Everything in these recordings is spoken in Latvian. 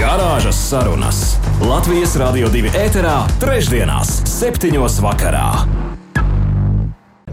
Garāžas sarunas Latvijas Rādio 2 ēterā, trešdienās, septiņos vakarā.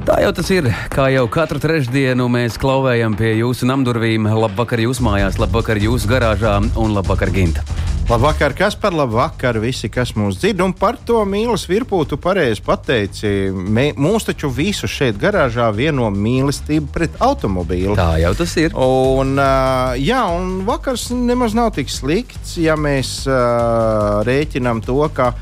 Tā jau tas ir. Kā jau katru trešdienu mēs klauvējam pie jūsu namdurvīm. Labvakar jūsu mājās, labvakar jūsu garāžā un labvakar Ginta. Labvakar, kas par labvakar visi, kas mūs dzird, un par to mīlas virpūtu pareizi pateici. Mē, mūs taču visu šeit garāžā vieno mīlestība pret automobīlu. Tā jau tas ir. Un, uh, jā, un vakars nemaz nav tik slikts, ja mēs uh, rēķinām to, ka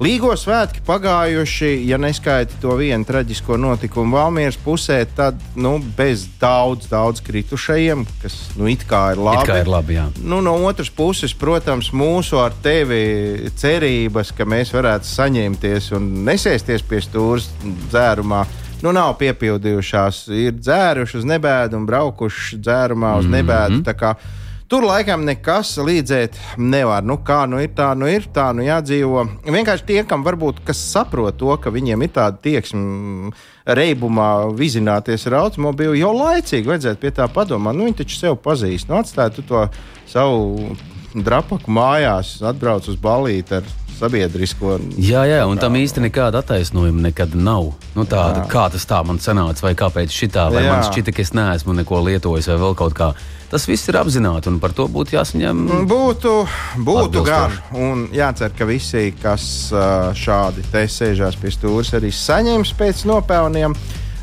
Līgo svētki pagājuši, ja neskaiti to vienu traģisko notikumu Valmieras pusē, tad nu, bez daudz, daudz kritušajiem, kas nu, it kā ir labi. It kā ir labi jā. nu, no otras puses, protams, mūsu ar tevi cerības, ka mēs varētu saņemties un nesēsties pie stūres dzērumā. Nu, nav piepildījušās. Ir dzēruši uz nebēdu un braukuši dzērumā uz nebēdu. Mm -hmm. Tur laikam nekas līdzēt nevar. Nu, kā nu ir, tā nu ir, tā nu jādzīvo. Vienkārši tie, kam varbūt kas saprot to, ka viņiem ir tāda tieksme reibumā vizināties ar automobīlu, jau laicīgi vajadzētu pie tā padomāt. Nu, viņi taču sev pazīst. Nu, atstāj to savu drapaku mājās, atbrauc uz balīti ar sabiedrisko. Jā, jā, un tam īsti nekāda attaisnojuma nekad nav. Nu, tāda, jā. kā tas tā man sanāca, vai kāpēc šitā, vai jā. man šķita, ka es neesmu neko lietojis, vai vēl kaut kā. Tas viss ir apzināti, un par to būtu jāsaņem. Būtu, būtu gan. Un jācer, ka visi, kas šādi te sēžās pie stūres, arī saņems pēc nopelniem.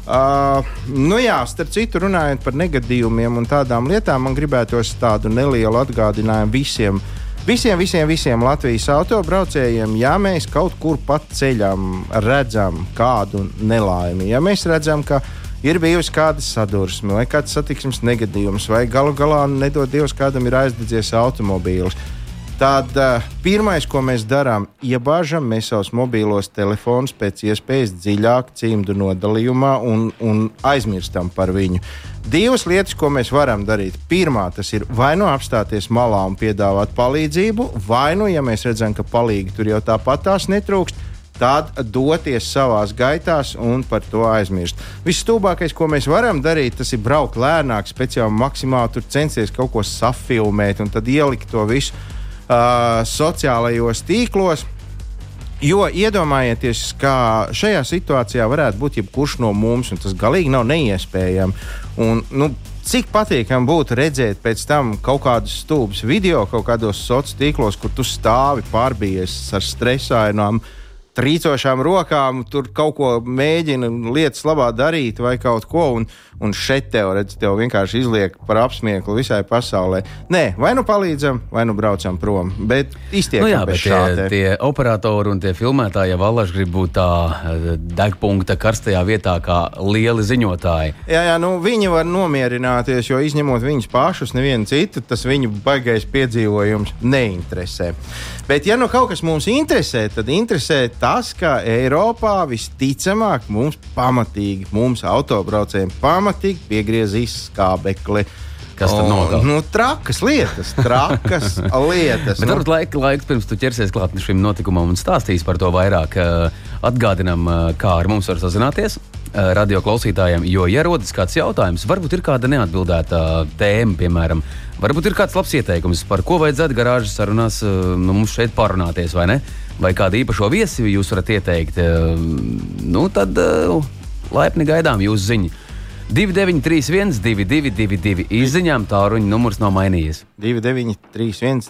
Uh, nu jā, starp citu, runājot par negadījumiem un tādām lietām, man gribētos tādu nelielu atgādinājumu visiem uh, Visiem, visiem, visiem Latvijas autobraucējiem, ja mēs kaut kur pa ceļam redzam kādu nelaimi, ja mēs redzam, ka ir bijusi kāda sadursme vai kāds satiksmes negadījums, vai galu galā nedod Dievs, kādam ir aizdedzies automobīls. Tad uh, pirmais, ko mēs darām, iebāžam mēs savus mobilos telefonus pēc iespējas dziļāk cimdu nodalījumā un, un aizmirstam par viņu. Divas lietas, ko mēs varam darīt. Pirmā, tas ir vai nu apstāties malā un piedāvāt palīdzību, vai nu, ja mēs redzam, ka palīgi tur jau tāpat tās netrūkst, tad doties savā gaitā un par to aizmirst. Visstulbākais, ko mēs varam darīt, tas ir braukt lēnāk, speciāli maksimāli censties kaut ko safilmēt un tad ielikt to visu uh, sociālajos tīklos. Jo iedomājieties, ka šajā situācijā varētu būt jebkurš no mums, un tas galīgi nav neiespējami. Un, nu, cik patīkami būtu redzēt pēc tam kaut kādus stulbus video, kaut kādos sociālos tīklos, kur tu stāvi pārbījies ar stresainām. Uh, trīcošām rokām, tur kaut ko mēģina lietas labā darīt vai kaut ko. Un, un šeit tev, redz, tev vienkārši izliek par apsmieklu visai pasaulē. Nē, vai nu palīdzam, vai nu braucam prom. Bet iztiekam nu jā, bet tie, tie operatori un tie filmētāji jau allaž grib būt tā eh, degpunkta karstajā vietā kā lieli ziņotāji. Jā, jā, nu viņi var nomierināties, jo izņemot viņus pašus, nevienu citu, tas viņu baigais piedzīvojums neinteresē. Bet, ja nu kaut kas mums interesē, tad interesē tas, ka Eiropā visticamāk mums pamatīgi, mums autobraucējiem pamatīgi piegriezīs skābekli. Kas tad notiek? Nu, trakas lietas, trakas lietas. Bet nu. varbūt laika, laiks pirms tu ķersies klāt šim notikumam un stāstīs par to vairāk. Atgādinām, kā ar mums var sazināties. Radio klausītājiem, jo, ja rodas kāds jautājums, varbūt ir kāda neatbildēta tēma, piemēram, Varbūt ir kāds labs ieteikums, par ko vajadzētu garāžas sarunās eh, nu, mums šeit parunāties, vai ne? Vai kādu īpašo viesi jūs varat ieteikt? Eh, nu, tad laipni gaidām jūsu ziņu. 2931, 222, izziņām tāluņa numurs nav mainījies. 2931.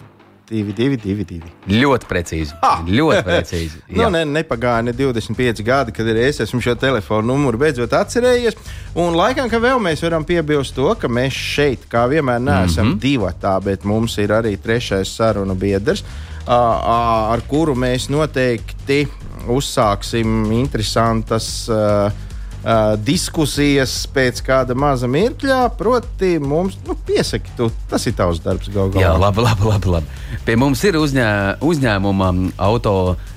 2, 2, 2, 2. Ļoti precīzi. Ah! Ļoti precīzi. nu, ne, nepagāja ne 25 gadi, kad es esmu šo telefonu numuru beidzot atcerējies. Un laikam, ka vēl mēs varam piebilst to, ka mēs šeit, kā vienmēr, neesam mm -hmm. divi tā, bet mums ir arī trešais sarunu biedrs, ar kuru mēs noteikti uzsāksim interesantas. Uh, uh, diskusijas pēc kāda maza mirkļa. Proti, mums nu, piesaki, tu, tas ir tavs darbs. Gal galā. Jā, labi, labi, labi, labi. Pie mums ir uzņē, uzņēmuma auto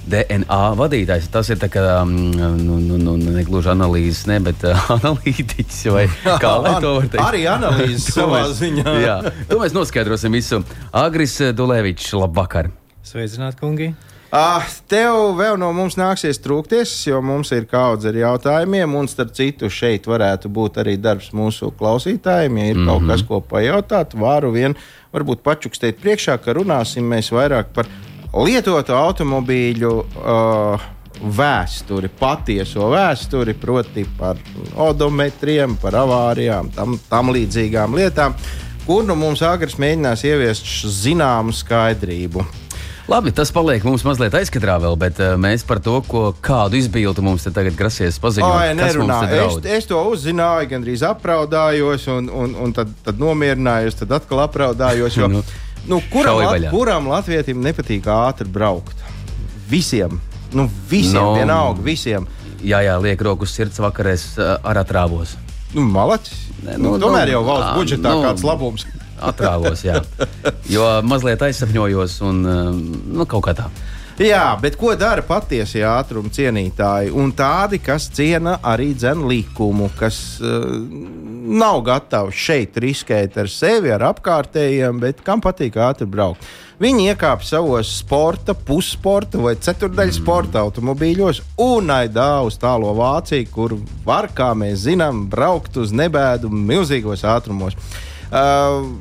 DNA vadītājs. Tas ir kā, nu, nu, nu, ne gluži analīzes, ne, bet uh, analītiķis vai kā lai to var teikt. Arī analīzes savā ziņā. jā, to mēs noskaidrosim visu. Agris Dulēvičs, labvakar! Sveicināt, kungi! Ah, tev vēl no mums nāksies trūkties, jo mums ir kaudze ar jautājumiem, un starp citu šeit varētu būt arī darbs mūsu klausītājiem. Ja ir mm -hmm. kaut kas, ko pajautāt, varu vien varbūt pačukstēt priekšā, ka runāsim mēs vairāk par lietotu automobīļu. Uh, vēsturi, patieso vēsturi, proti, par odometriem, par avārijām, tam, tam līdzīgām lietām, kur nu mums agresīvi mēģinās ieviest zināmu skaidrību. Labi, tas paliek mums mazliet aizkadrā vēl, bet uh, mēs par to, ko, kādu izbildu mums tagad grasies paziņot. Ai, nerunā. Es, es to uzzināju, gandrīz apraudājos, un, un, un tad, tad nomierinājos, tad atkal apraudājos. Jo, nu, nu, kuram, lat, kuram latvietim nepatīk ātri braukt? Visiem. Nu, visiem, no, vienalga, visiem. Jā, jā, liek rokas sirds vakarēs uh, ar atrāvos. Nu, malacis. Nu, nu, tomēr nu, jau valsts budžetā nu, kāds labums atrāvos, jā. Jo mazliet aizsapņojos un nu, kaut kā tā. Jā, bet ko dara patiesie ātruma cienītāji? Un tādi, kas ciena arī dzēnu likumu, kas uh, nav gatavi šeit riskēt ar sevi, ar apkārtējiem, bet kam patīk ātri braukt. Viņi iekāpa savos sporta, pussporta vai ceturdaļas mm. sporta automobīļos un aidā uz tālo Vāciju, kur var, kā mēs zinām, braukt uz nebēdu milzīgos ātrumos. Uh,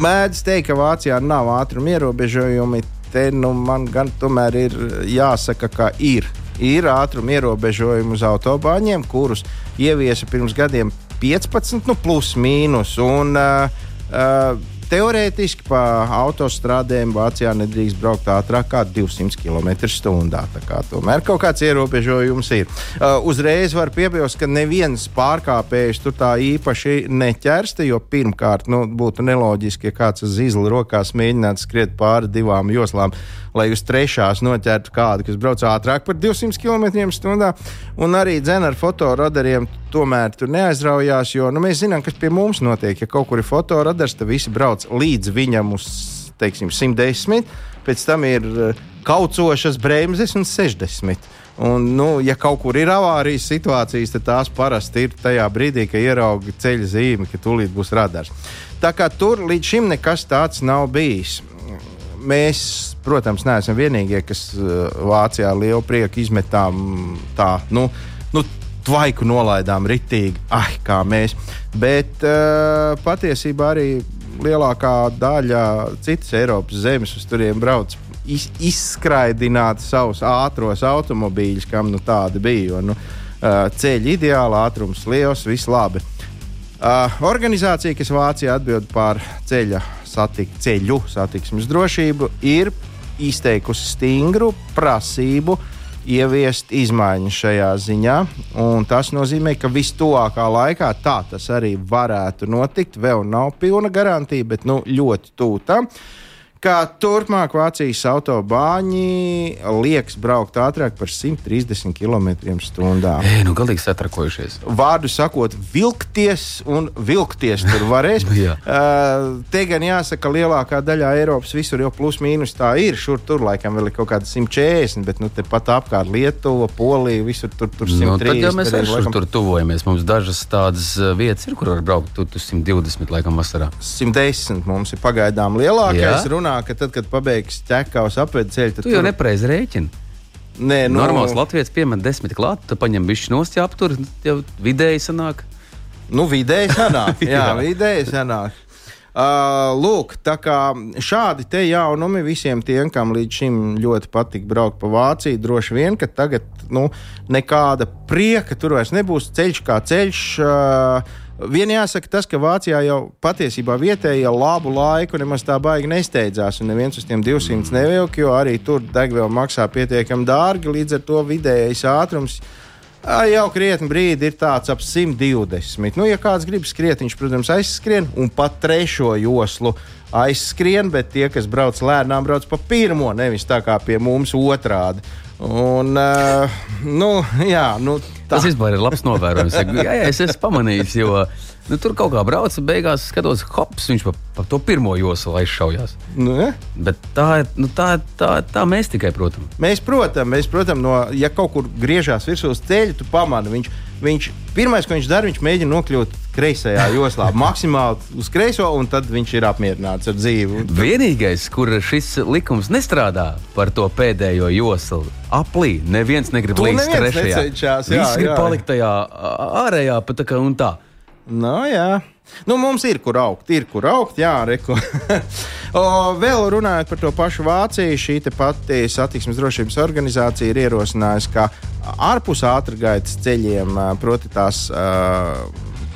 mēdz teikt, ka Vācijā nav ātruma ierobežojumi. Te nu, man gan tomēr ir jāsaka, ka ir. Ir ātruma ierobežojumi uz autobāņiem, kurus ieviesa pirms gadiem 15, nu, plus mīnus. Un, uh, uh, Teorētiski pa autostrādēm Vācijā nedrīkst braukt ātrāk kā 200 km/h. Tomēr kaut kāds ierobežojums ir. Uh, uzreiz var piebilst, ka neviens pārkāpējs tur tā īpaši neķersta, jo pirmkārt nu, būtu neloģiski, ja kāds uz izla rokās mēģinātu skriet pāri divām joslām lai uz trešās noķertu kādu, kas brauc ātrāk par 200 km/h. Un arī dzēna ar fotoradariem tomēr tur neaizraujās, jo nu, mēs zinām, kas pie mums notiek. Ja kaut kur ir fotoradars, tad visi brauc līdz viņam uz teiksim, 110, pēc tam ir eh, kaucošas bremzes un 60. Un, nu, ja kaut kur ir avārijas situācijas, tad tās parasti ir tajā brīdī, kad ierauga ceļa zīme, ka tūlīt būs radars. Tā kā tur līdz šim nekas tāds nav bijis. Mēs protams, neesam vienīgie, kas uh, Vācijā lielu prieku izmetām tā. Nu, nu, Tvaiku nolaidām ritīgi, ah, kā mēs. Bet uh, patiesībā arī lielākā daļa citas Eiropas zemes uz turiem brauc iz, izskraidināt savus ātros automobīļus, kam nu tādi bija. Jo, nu, uh, ceļi ideāli, ātrums liels, viss labi. Uh, organizācija, kas Vācijā atbild par ceļa satik, ceļu satiksmes drošību, ir izteikusi stingru prasību ieviest izmaiņas šajā ziņā. Tas nozīmē, ka vistuvākā laikā tā tas arī varētu notikt. Vēl nav pilna garantija, bet nu, ļoti tuvu tam ka turpmāk Vācijas autobāņi liekas braukt ātrāk par 130 km/h. Ei, nu, galīgi satrakojušies. Vārdu sakot, vilkties un vilkties tur varēs. uh, te gan jāsaka, ka lielākā daļā Eiropas visur jau plus mīnus tā ir. Šur tur laikam vēl ir kaut kāda 140, bet nu, pat apkārt Lietuva, Polija, visur tur, tur 130. Nu, tad jau mēs arī laikam... tur tuvojamies. Mums dažas tādas vietas ir, kur var braukt tur 120 laikam vasarā. 110 mums ir pagaidām lielākais. Jā runā, ka tad, kad pabeigs ķekavas apvedi ceļu, tad tu jau tur... nepareizi rēķini. Nē, nu... Normāls Latvijas piemet desmit klāt, tu paņem bišķi nost, ja aptur, jau vidēji sanāk. Nu, vidēji sanāk, jā, jā. vidēji sanāk. Uh, lūk, tā kā šādi te jaunumi visiem tiem, kam līdz šim ļoti patīk braukt pa Vāciju, droši vien, ka tagad nu, nekāda prieka tur vairs nebūs ceļš kā ceļš. Uh, Vien jāsaka tas, ka Vācijā jau patiesībā vietējie labu laiku nemaz tā baigi nesteidzās, un neviens uz tiem 200 nevilk, jo arī tur degviela maksā pietiekami dārgi, līdz ar to vidējais ātrums jau krietni brīdi ir tāds ap 120. Nu, ja kāds grib skriet, viņš, protams, aizskrien un pat trešo joslu aizskrien, bet tie, kas brauc lēnām, brauc pa pirmo, nevis tā kā pie mums otrādi. Un, uh, nu, jā, nu, tā. Tas vispār ir labs novērojums. jā, jā, es esmu pamanījis, jo nu, tur kaut kā brauca, beigās skatos, hops, viņš pa, pa to pirmo joslu aizšaujās. Nu, ja? Bet tā, nu, tā, tā, tā mēs tikai, protams. Mēs, protams, mēs, protams no, ja kaut kur griežās virsū uz ceļa, tu pamani viņš Viņš, pirmais, ko viņš dara, viņš mēģina nokļūt kreisajā joslā, maksimāli uz kreiso, un tad viņš ir apmierināts ar dzīvi. Vienīgais, kur šis likums nestrādā par to pēdējo joslu, aplī, neviens negrib līdz trešajā. Viņš grib palikt tajā ārējā, pat tā kā un tā. No, jā. Nu, mums ir kur augt, ir kur augt, jā, reku. o, vēl runājot par to pašu Vāciju, šī pati satiksmes drošības organizācija ir ierosinājusi, ka ārpus ātrgaitas ceļiem, proti tās uh,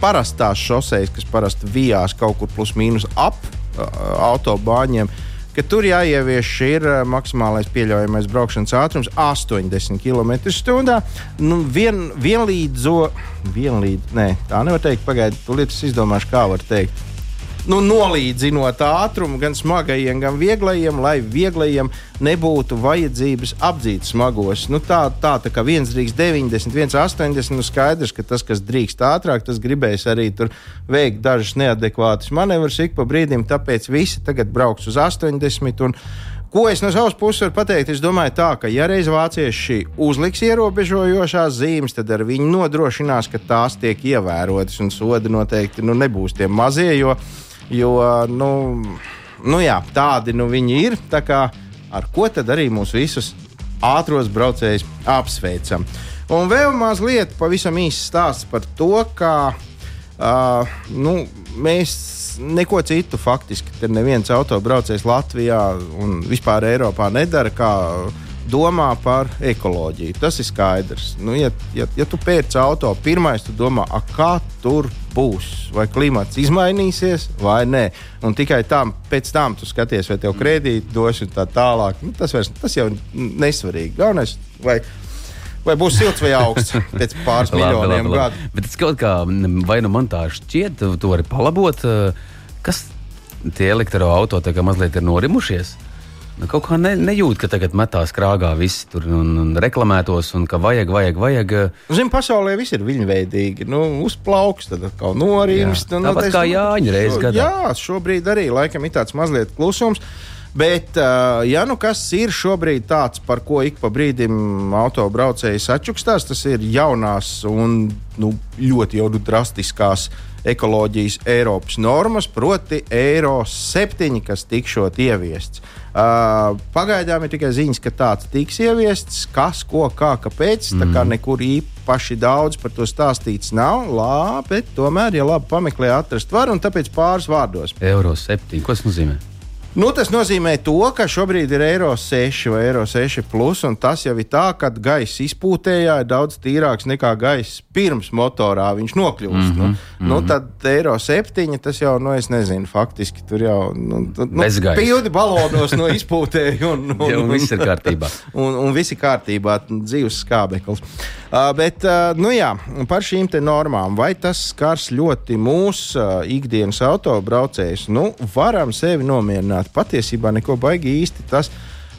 parastās šoseis, kas parasti vijās kaut kur plus mīnus ap uh, autobāņiem, ka tur jāievieš ir maksimālais pieļaujamais braukšanas ātrums 80 km/h. Nu, vien, vienlīdzo, vienlīdz, nē, tā nevar teikt, pagaidiet, tūlīt es izdomāšu, kā var teikt nu, nolīdzinot ātrumu gan smagajiem, gan vieglajiem, lai vieglajiem nebūtu vajadzības apdzīt smagos. Nu, tā, tā, tā kā viens drīkst 90, viens 80, nu skaidrs, ka tas, kas drīkst ātrāk, tas gribēs arī tur veikt dažas neadekvātas manevrus ik pa brīdim, tāpēc visi tagad brauks uz 80. Un, Ko es no savas puses varu pateikt? Es domāju, tā, ka, ja reiz vācieši uzliks ierobežojošās zīmes, tad ar viņu nodrošinās, ka tās tiek ievērotas un sodi noteikti nu, nebūs tie mazie. Jo, uh, Jo nu, nu jā, tādi nu viņi ir. Kā, ar ko tad arī mūs visus ātros braucējus apsveicam? Un vēl mazliet pavisam īsts stāsts par to, kā uh, nu, mēs neko citu faktiski. Neviens autobraucējs Latvijā un vispār Eiropā nedara. Kā, domā par ekoloģiju. Tas ir skaidrs. Nu, ja, ja, ja tu pērci auto, pirmais tu domā, kā tur būs, vai klimats izmainīsies vai nē. Un tikai tam, pēc tam tu skaties, vai tev kredīti dos un tā tālāk. Nu, tas, vairs, tas jau nesvarīgi. Galvenais, vai, vai būs silts vai augsts pēc pāris miljoniem gadu. Bet tas kaut kā, vai nu man tā šķiet, tu vari palabot, kas tie elektroautori mazliet ir norimušies. Nu, kaut kā ne, nejūt, ka tagad metās krāgā viss tur un, un reklamētos, un ka vajag, vajag, vajag. Zinu, pasaulē viss ir viņveidīgi. Nu, uzplauks, tad atkal norimst. Jā, tāpat nu, kā Jāņa reizes gadā. Jā, šobrīd arī laikam ir tāds mazliet klusums. Bet, ja nu kas ir šobrīd tāds, par ko ik pa brīdim autobraucējs atčukstās, tas ir jaunās un nu, ļoti jau drastiskās ekoloģijas Eiropas normas, proti, Eiro 7, kas tikšot ieviests. Uh, pagaidām ir tikai ziņas, ka tāds tiks ieviests, kas, ko, kā, kāpēc. Mm. Tā kā mhm. nekur īpaši daudz par to stāstīts nav. Lā, bet tomēr, ja labi pameklē, atrast var un tāpēc pāris vārdos. Eiro 7. Ko tas nozīmē? Nu, tas nozīmē, to, ka šobrīd ir eiro 6 vai eiro 6, plus, un tas jau ir tā, ka gaisa izpūtējā ir daudz tīrāks nekā gaisa pirms motorā viņš nokļūst. Mm -hmm, nu, mm -hmm. nu, tad eiro 7, tas jau, nu, es nezinu, faktiski tur jau nu, nu, pildi balonos no izpūtēja. Un, un, un, un viss ir kārtībā. Un, un viss ir kārtībā, dzīves skābeklis. Uh, bet, uh, nu jā, par šīm normām, vai tas skars ļoti mūsu uh, ikdienas autobraucējus, nu, varam sevi nomierināt. Patiesībā neko baigi īsti tas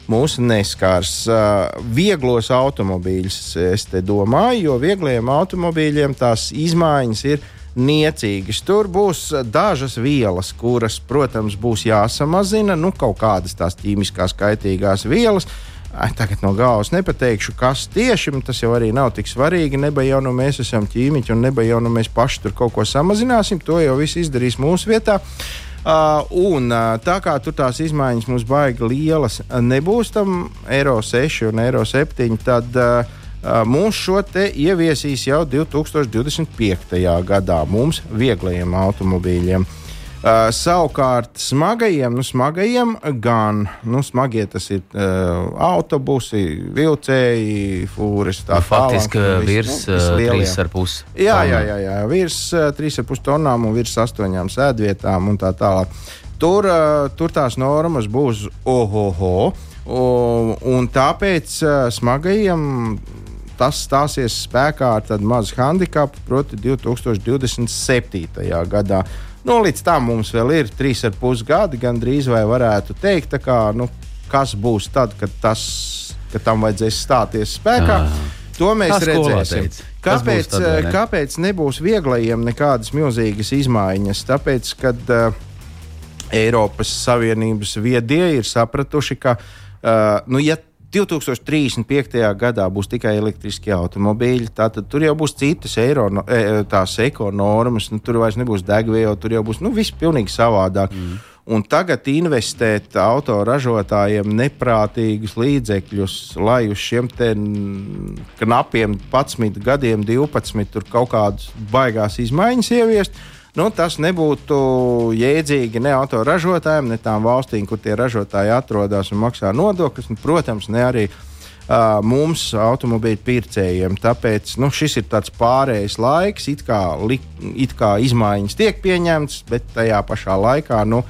mūs neskārs. Uh, vieglos automobīļus es te domāju, jo viegliem automobīļiem tās izmaiņas ir niecīgas. Tur būs dažas vielas, kuras, protams, būs jāsamazina. Nu, kaut kādas tās ķīmiskās kaitīgās vielas. Tagad no galvas nepateikšu, kas tieši tas jau arī nav tik svarīgi. Neba jau nu mēs esam ķīmiķi, un neba jau nu mēs paši tur kaut ko samazināsim. To jau viss izdarīs mūsu vietā. Uh, un uh, tā kā tur tās izmaiņas mums baigi lielas nebūs tam Eiro 6 un Eiro 7, tad uh, mums šo te ieviesīs jau 2025. gadā mums vieglajiem automobīļiem. Uh, savukārt smagajiem, nu, smagajiem gan nu, smagie tas ir uh, autobusi, vilcēji, fūris. Tā nu, faktiski tālāk, virs nu, 3,5 jā, jā, jā, jā, virs uh, 3,5 tonnām un virs 8 sēdvietām un tā tālāk. Tur, uh, tur tās normas būs ohoho, un, un tāpēc uh, smagajiem tas stāsies spēkā ar tādu mazu handikapu, proti, 2027. gadā. Nu, līdz tam mums vēl ir trīs ar pus gadi, gandrīz vai varētu teikt, kā, nu, kas būs tad, kad tas ka tam vajadzēs stāties spēkā. Jā. To mēs redzēsim. Kāpēc, tad, ne? kāpēc nebūs vieglajiem nekādas milzīgas izmaiņas? Tāpēc, kad uh, Eiropas Savienības viedie ir sapratuši, ka, uh, nu, ja 2035. gadā būs tikai elektriskie automobīļi. Tātad tur jau būs citas eiro, e, tās ekonormas, nu, tur vairs nebūs degviela, tur jau būs nu, viss pilnīgi savādāk. Mm. Un tagad investēt autoražotājiem neprātīgus līdzekļus, lai uz šiem knapiem 11 gadiem, 12 tur kaut kādas baigās izmaiņas ieviest, nu, tas nebūtu jēdzīgi ne autoražotājiem, ne tām valstīm, kur tie ražotāji atrodas un maksā nodokļus, un, protams, ne arī uh, mums, automobīļu pircējiem. Tāpēc nu, šis ir tāds pārējais laiks, it kā, li, it kā izmaiņas tiek pieņemtas, bet tajā pašā laikā. Nu,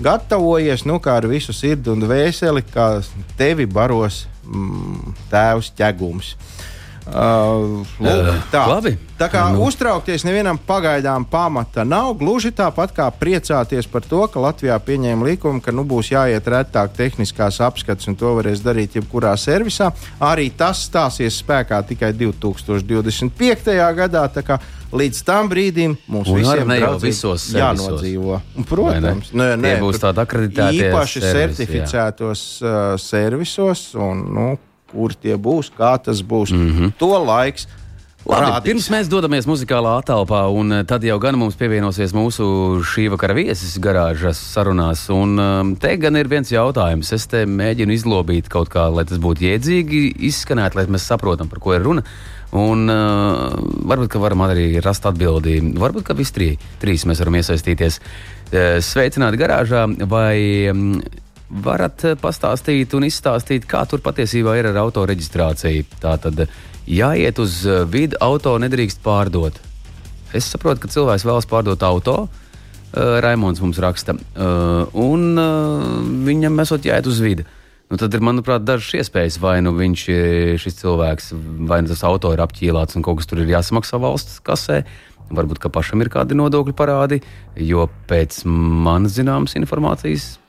gatavojies nu, ar visu sirdi un dvēseli, kā tevi baros mm, tēvs ķegums. Uh, lūk, tā. Labi. tā kā nu. uztraukties nevienam pagaidām pamata nav. Gluži tāpat kā priecāties par to, ka Latvijā pieņēma likumu, ka nu, būs jāiet retāk tehniskās apskates, un to varēs darīt jebkurā servisā. Arī tas stāsies spēkā tikai 2025. gadā. Līdz tam brīdim mums un visiem ne jau visos jānodzīvo. Protams, nē, nē, būs tāda akreditācija. Īpaši servisi, certificētos jā. uh, servisos, un nu, kur tie būs, kā tas būs. Mm -hmm. To laiks. Labi, Rādīs. pirms mēs dodamies muzikālā attēlpā, un eh, tad jau gan mums pievienosies mūsu šī vakara viesis garāžas sarunās. Un um, te gan ir viens jautājums. Es te mēģinu izlobīt kaut kā, lai tas būtu jēdzīgi izskanēt, lai mēs saprotam, par ko ir runa. Un uh, varbūt, ka varam arī rast atbildi. Varbūt, ka visi trī, trīs mēs varam iesaistīties. Uh, sveicināti garāžā vai um, varat uh, pastāstīt un izstāstīt, kā tur patiesībā ir ar autoreģistrāciju. Tā tad jāiet uz uh, vidi, auto nedrīkst pārdot. Es saprotu, ka cilvēks vēlas pārdot auto. Raimons mums raksta, un viņam esot jāiet uz vidi. Nu, tad ir, manuprāt, dažas iespējas. Vai nu viņš, šis cilvēks, vai nu tas auto ir apķīlāts un kaut kas tur ir jāsamaksā valsts kasē, varbūt ka pašam ir kādi nodokļu parādi, jo pēc manas zināmas informācijas.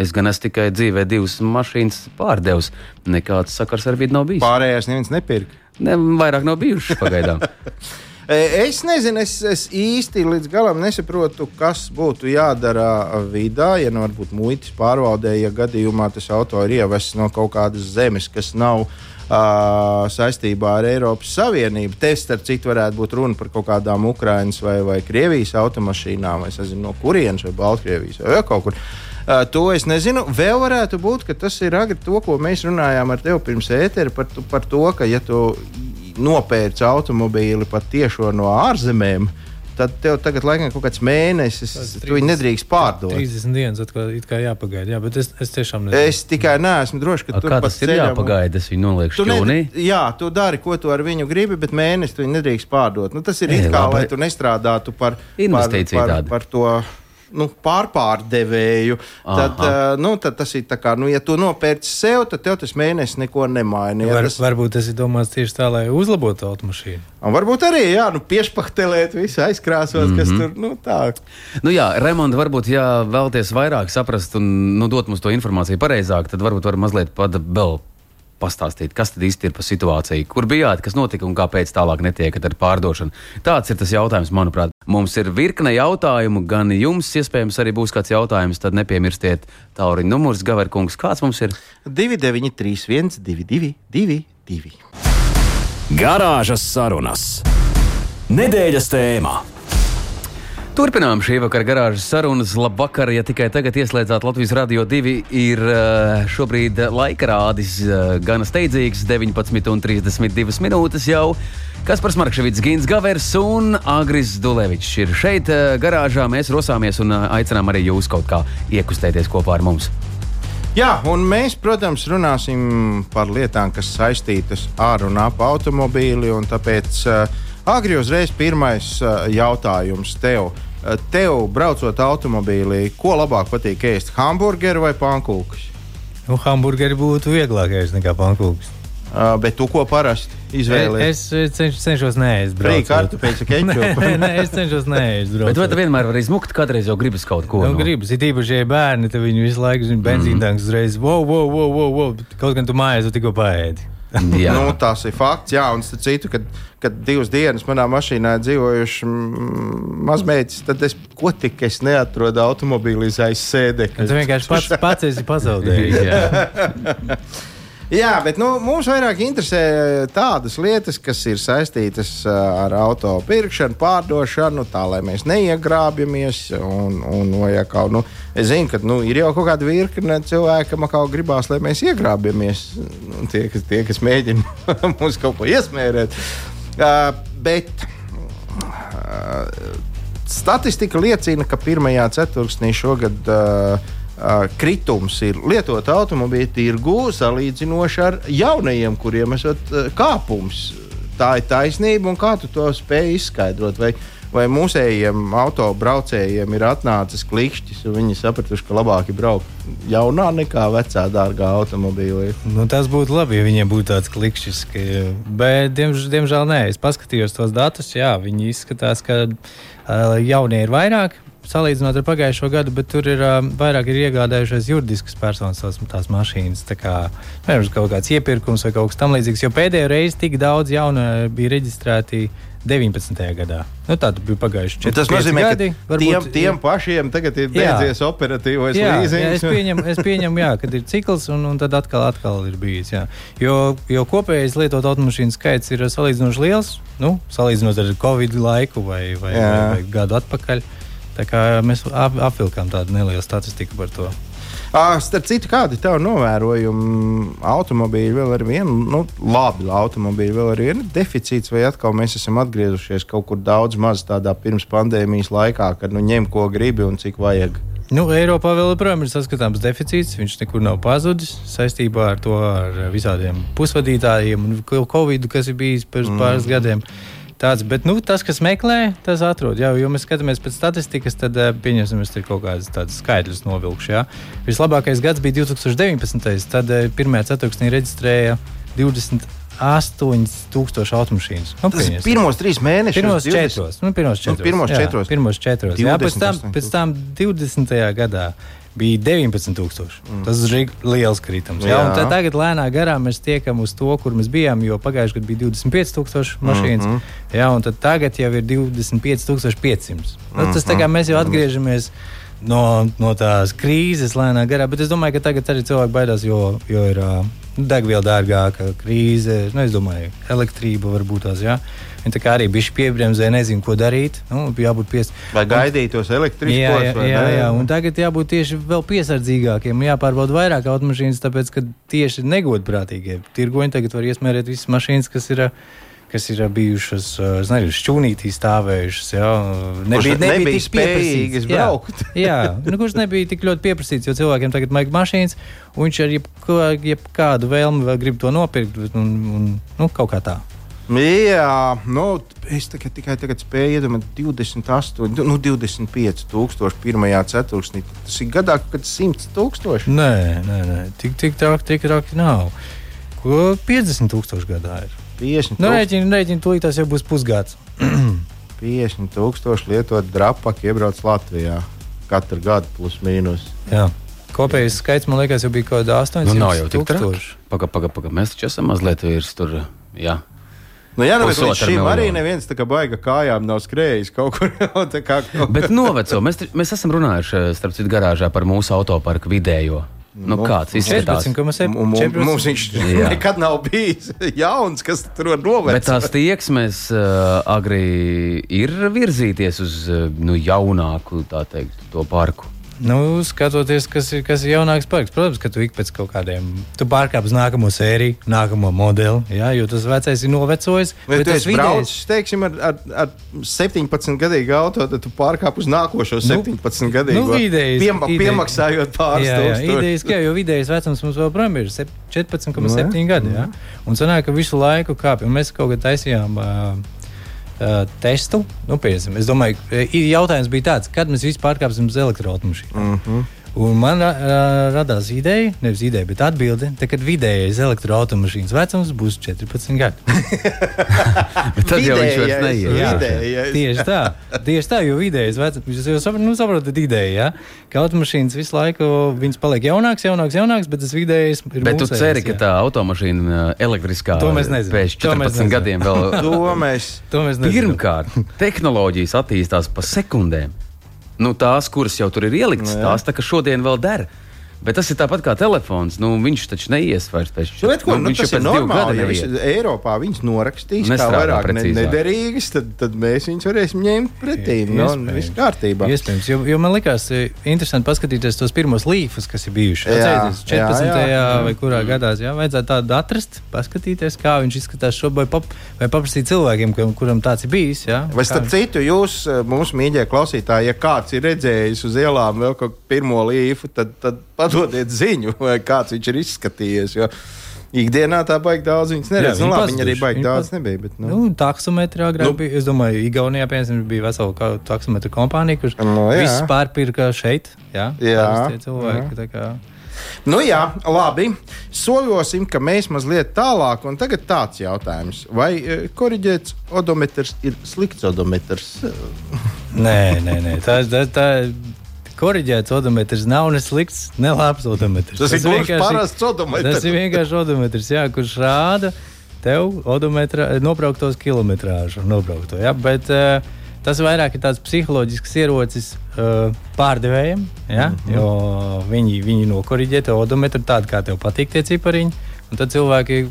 Es gan esmu tikai dzīvē divas mašīnas pārdevis. Nekāds sakars ar vidi nav bijis. Pārējais neviens nepirka. Ne, vairāk nav bijuši pagaidām. E, es nezinu, es, es īsti līdz galam nesaprotu, kas būtu jādara vidā, ja nu varbūt muitas pārvaldē, ja gadījumā tas auto ir ievests no kaut kādas zemes, kas nav uh, saistībā ar Eiropas Savienību. Te, starp citu, varētu būt runa par kaut kādām Ukraiņas vai, vai Krievijas automašīnām, vai nezinu, no kurienes, vai Baltkrievijas vai kaut kur. Uh, to es nezinu. Vēl varētu būt, ka tas ir agri to, ko mēs runājām ar tevi pirms ētera par, par to, ka, ja tu nopērci automobīli pat tiešo no ārzemēm, tad tev tagad laikam kaut kāds mēnesis, 30, tu viņu nedrīkst pārdot. 30 dienas atkal kā jāpagaida, jā, bet es, es tiešām nezinu. Es tikai neesmu drošs, ka A, tur tas ir jāpagaida, es viņu nolieku šķūnī. Ne, jā, tu dari, ko tu ar viņu gribi, bet mēnesi tu viņu nedrīkst pārdot. Nu, tas ir e, it kā, labi. lai tu nestrādātu par, par, par, par to nu, pārpārdevēju, tad, uh, nu, tad tas ir tā kā, nu, ja tu nopērci sev, tad tev tas mēnesis neko nemaina. Ja Var, tas... Varbūt tas ir domāts tieši tā, lai uzlabotu automašīnu. Un varbūt arī, jā, nu, piešpahtelēt, visu aizkrāsot, mm -hmm. kas mhm. tur, nu, tā. Nu, jā, Raimonda, varbūt, ja vēlaties vairāk saprast un nu, dot mums to informāciju pareizāk, tad varbūt var mazliet pat vēl pastāstīt, kas tad īsti ir par situāciju, kur bijāt, kas notika un kāpēc tālāk netiekat ar pārdošanu. Tāds ir tas jautājums, manuprāt. Mums ir virkne jautājumu, gan jums iespējams arī būs kāds jautājums, tad nepiemirstiet tālruņa numurs, Gaverkungs. Kāds mums ir? 293, 122, 2. Garāžas sarunas. Nedēļas tēmā. Turpinām šī vakara garāžas sarunas. Labvakar, ja tikai tagad ieslēdzāt Latvijas Rādio 2, ir eh, šobrīd laika rādis eh, gana steidzīgs, 19,32 minūtes jau. Kaspars Markevits, Gins Gavers un Agris Dulevičs ir šeit eh, garāžā. Mēs rosāmies un aicinām arī jūs kaut kā iekustēties kopā ar mums. Jā, un mēs, protams, runāsim par lietām, kas saistītas ar un ap automobīli. Tāpēc uh, Agri uzreiz pirmais uh, jautājums tev. Uh, tev, braucot automobīlī, ko labāk patīk ēst? Hamburgeru vai pankūkus? Nu, hamburgeri būtu vieglāk ēst nekā pankūkus. Uh, bet tu ko parasti izvēlējies? Es cenš, cenšos neēst. Frī kartupeļu kečupu. nē, nē, es cenšos neēst. Bet vai tu vienmēr vari izmukt, kādreiz jau gribas kaut ko? Nu, no- gribas, ir īpaši šie bērni, tad viņi visu laiku zina benzīntanks uzreiz. Wow, wow, wow, wow, wow. Kaut gan tu mājās tu tikko paēdi. Nu, tas ir fakts, jā, un starp citu, kad, kad divas dienas manā mašīnā ir dzīvojuši mazmēķis, tad es ko tik es neatrodu automobīlī aiz sēdekļa. vienkārši pats, pats esi pazaudējis. jā. Bet nu, mums vairāk interesē tādas lietas, kas ir saistītas ar auto pirkšanu, pārdošanu, tā lai mēs neiegrābjamies. Un, un, ja kaut, nu, es zinu, ka nu, ir jau kaut kāda virkne cilvēku, kam kaut gribās, lai mēs iegrābjamies. Nu, tie, kas, tie, kas mēģina mums kaut ko iesmērēt. Uh, bet uh, statistika liecina, ka pirmajā ceturksnī šogad. Uh, kritums ir lietot automobīļu tirgū salīdzinoši ar jaunajiem, kuriem esat kāpums. Tā ir taisnība, un kā tu to spēj izskaidrot? Vai, vai mūsējiem autobraucējiem ir atnācis klikšķis, un viņi sapratuši, ka labāk ir braukt jaunā nekā vecā dārgā automobīlī? Nu, tas būtu labi, ja viņiem būtu tāds klikšķis. Ka, bet, diemž, diemžēl, nē. Es paskatījos tos datus. Jā, viņi izskatās, ka uh, jaunie ir vairāk. Salīdzinot ar pagājušo gadu, bet tur ir uh, vairāk ir iegādājušies juridiskas personas tās, tās mašīnas. Tā kā piemēram, kaut kāds iepirkums vai kaut kas tamlīdzīgs. Jo pēdējo reizi tik daudz jaunu bija reģistrēti 19. gadā. Nu, tā bija pagājuši 4 Tas nozīmē, gadi. ka tiem, tiem pašiem tagad ir Jā. beidzies operatīvais Jā, jā, es līzings. pieņemu, es pieņemu jā, kad ir cikls, un, un tad atkal, atkal ir bijis. Jā. Jo, jo kopējais lietot automašīnu skaits ir salīdzinoši liels, nu, salīdzinot ar Covid laiku vai, vai, Jā. vai, vai gadu atpakaļ. Tā kā mēs ap, apvilkām tādu nelielu statistiku par to. Starp citu, kādi ir tavi novērojumi? Automobīļi vēl ar vienu, nu, labi, automobīļi vēl ar vienu deficīts, vai atkal mēs esam atgriezušies kaut kur daudz maz tādā pirms pandēmijas laikā, kad nu ņem ko gribi un cik vajag. Nu, Eiropā vēl joprojām ir saskatāms deficīts. Viņš nekur nav pazudis saistībā ar to ar visādiem pusvadītājiem un Covid, kas ir bijis pirms mm. pāris gadiem. Tāds, bet nu, tas, kas meklē, tas atrod. Jā, jo mēs skatāmies pēc statistikas, tad uh, pieņemsim, mēs tur kaut kādas tādas skaidrs novilkšu. Jā. Vislabākais gads bija 2019. Tad uh, pirmajā ceturksnī reģistrēja 28,000 automašīnas. Nu, Tas ir pirmos trīs mēnešus. Pirmos 20. četros. Nu, pirmos četros. pirmos jā, četros. Pirmos četros. Jā, pēc tam, 28 pēc tam 20. gadā bija 19,000. Mm. Tas ir liels kritums. Jā, Jā. tagad lēnā garā mēs tiekam uz to, kur mēs bijām, jo pagājušajā gadā bija 25,000 mašīnas. Mm -hmm. Jā, un tagad jau ir 25,500. Nu, tas tā kā mēs jau atgriežamies. No, no tās krīzes lēnā garā, bet es domāju, ka tagad arī cilvēki baidās, jo, jo ir uh, degviela dārgāka, krīze, nu, es domāju, elektrība varbūt tās, jā. Viņi kā arī bija piebremzē, nezinu, ko darīt. Nu, jābūt pies... Vai gaidīt tos elektriskos? Jā, jā, jā, jā, un tagad jābūt tieši vēl piesardzīgākiem. Jāpārbauda vairāk automašīnas, tāpēc, ka tieši negodprātīgie tirgoņi tagad var iesmērēt visas mašīnas, kas ir. Kas ir bijušas, nezinu, šķūnītī stāvējušas. Jā, Kurš nebija tik spējīgas pieprasīts. braukt. Jā, jā nu, kurš nebija tik ļoti pieprasīts, jo cilvēkiem tagad vajag mašīnas, un viņš ar jebkādu vēlmi vēl grib to nopirkt. Un, un, nu, kaut kā tā. Jā, nu, es tikai, tikai tagad spēju iedomāties 28, nu, 25 tūkstoši pirmajā ceturksnī. Tas ir gadā, kad 100 tūkstoši. Nē, nē, nē. tik, tik traki, tik traki nav. Ko 50 tūkstoši gadā ir? 50 Nu, tūkstoši, rēķini, rēķini, tūlīt tas jau būs pusgads. 50 tūkstoši lietot drapaku iebrauc Latvijā katru gadu plus mīnus. Jā. Kopējais skaits, man liekas, jau bija kaut kāda 800 Nu, nav jau tik traki. tūkstoši. Pagaid, pagaid, pagaid. Mēs taču esam mazliet virs tur. Jā. Nu, jā, nu, bet līdz šim arī neviens tā kā baiga kājām nav skrējis kaut kur. tā kā, kaut... Bet noveco, mēs, mēs esam runājuši, starp citu, garāžā par mūsu autoparku vidējo. Nu, Nu, kāds izskatās? 14,7. Un, un, mums viņš Jā. nekad nav bijis jauns, kas tur var Bet tās tieksmes uh, agri ir virzīties uz uh, nu, jaunāku tā teikt, to parku. Nu, skatoties, kas ir, kas ir jaunāks parks, protams, ka tu ik pēc kaut kādiem, tu pārkāp uz nākamo sēriju, nākamo modeli, jā, jo tas vecais ir novecojis. Vai tu tas esi braucis, teiksim, ar, ar, ar 17 gadīgu auto, tad tu pārkāp uz nākošo 17 gadīgu nu, idejas- Piema, ideja- piemaksājot pāris Jā, jā tūkstošus. idejas, ka, jo vidējais vecums mums joprojām ir sep- 14,7 Nu, jā. gadi. Jā. Un sanāk, ka visu laiku kāpj. Un Mēs kaut kā taisījām uh, uh, testu. Nu, piesim, es domāju, ka jautājums bija tāds, kad mēs vispār pārkāpsim uz elektroautomašīnu. Mm -hmm. Un man uh, radās ideja, nevis ideja, bet atbilde, tā, kad vidējais elektroautomašīnas vecums būs 14 gadi. tad jau viņš vairs neies. Jā, tieši tā, tieši tā, jo vidējais vecums, jūs jau saprat, nu, saprotat ideju, ja? ka automašīnas visu laiku paliek jaunākas, jaunākas, jaunākas, bet tas vidējais ir. Bet tu ceri, ka tā automašīna elektriskā to mēs nezinām. Pēc 14 gadiem vēl. to mēs, to mēs nezinām. Pirmkārt, tehnoloģijas attīstās pa sekundēm nu, tās, kuras jau tur ir ieliktas, nu, tās tā, šodien vēl der. Bet tas ir tāpat kā telefons. Nu, viņš taču neies vairs pēc tam. Nu, nu, viņš ir normāli. Ja viņš Eiropā viņas norakstīs, kā vairāk ne, nederīgas, tad, tad mēs viņus varēsim ņemt pretī. No, nu, viss kārtībā. Iespējams, jo, jo man likās e, interesanti paskatīties tos pirmos līfus, kas ir bijuši. Jā, Atceries, 14. Jā, jā, vai kurā gadā. Jā, vajadzētu tādu atrast, paskatīties, kā viņš izskatās šobrīd, pap, vai paprasīt cilvēkiem, kuram tāds ir bijis. Jā, vai starp citu, jūs, e, mūsu mīļie klausītāji, ja kāds ir redzējis uz ielām vēl kaut pirmo līfu, tad, tad padodiet ziņu, kāds viņš ir izskatījies. Jo ikdienā tā baigi daudz viņas neredz. Jā, nu, labi, viņi arī baigi daudz nebija. Bet, nu. Nu, taksometri agrāk nu. bija. Es domāju, Igaunijā piemēram bija vesela taksometru kompānija, kurš no, nu, viss pārpirka šeit. Jā, jā. cilvēki. Jā. Nu, jā, labi. Soļosim, ka mēs mazliet tālāk. Un tagad tāds jautājums. Vai e, korģēts odometrs ir slikts odometrs? nē, nē, nē. Tā, tā, tā, Korģēts odometrs nav ne slikts, ne labs odometrs. Tas, tas ir vienkārši parasts odometrs. Tas ir vienkārši odometrs, jā, kurš rāda tev odometra nobrauktos kilometrāžu. Nobraukto, jā, bet, uh, Tas vairāk ir tāds psiholoģisks ierocis uh, pārdevējiem. Ja? Mm -hmm. Jo viņi, viņi nokoriģē to odometru tādu, kā tev patīk tie cipariņi. Tad cilvēki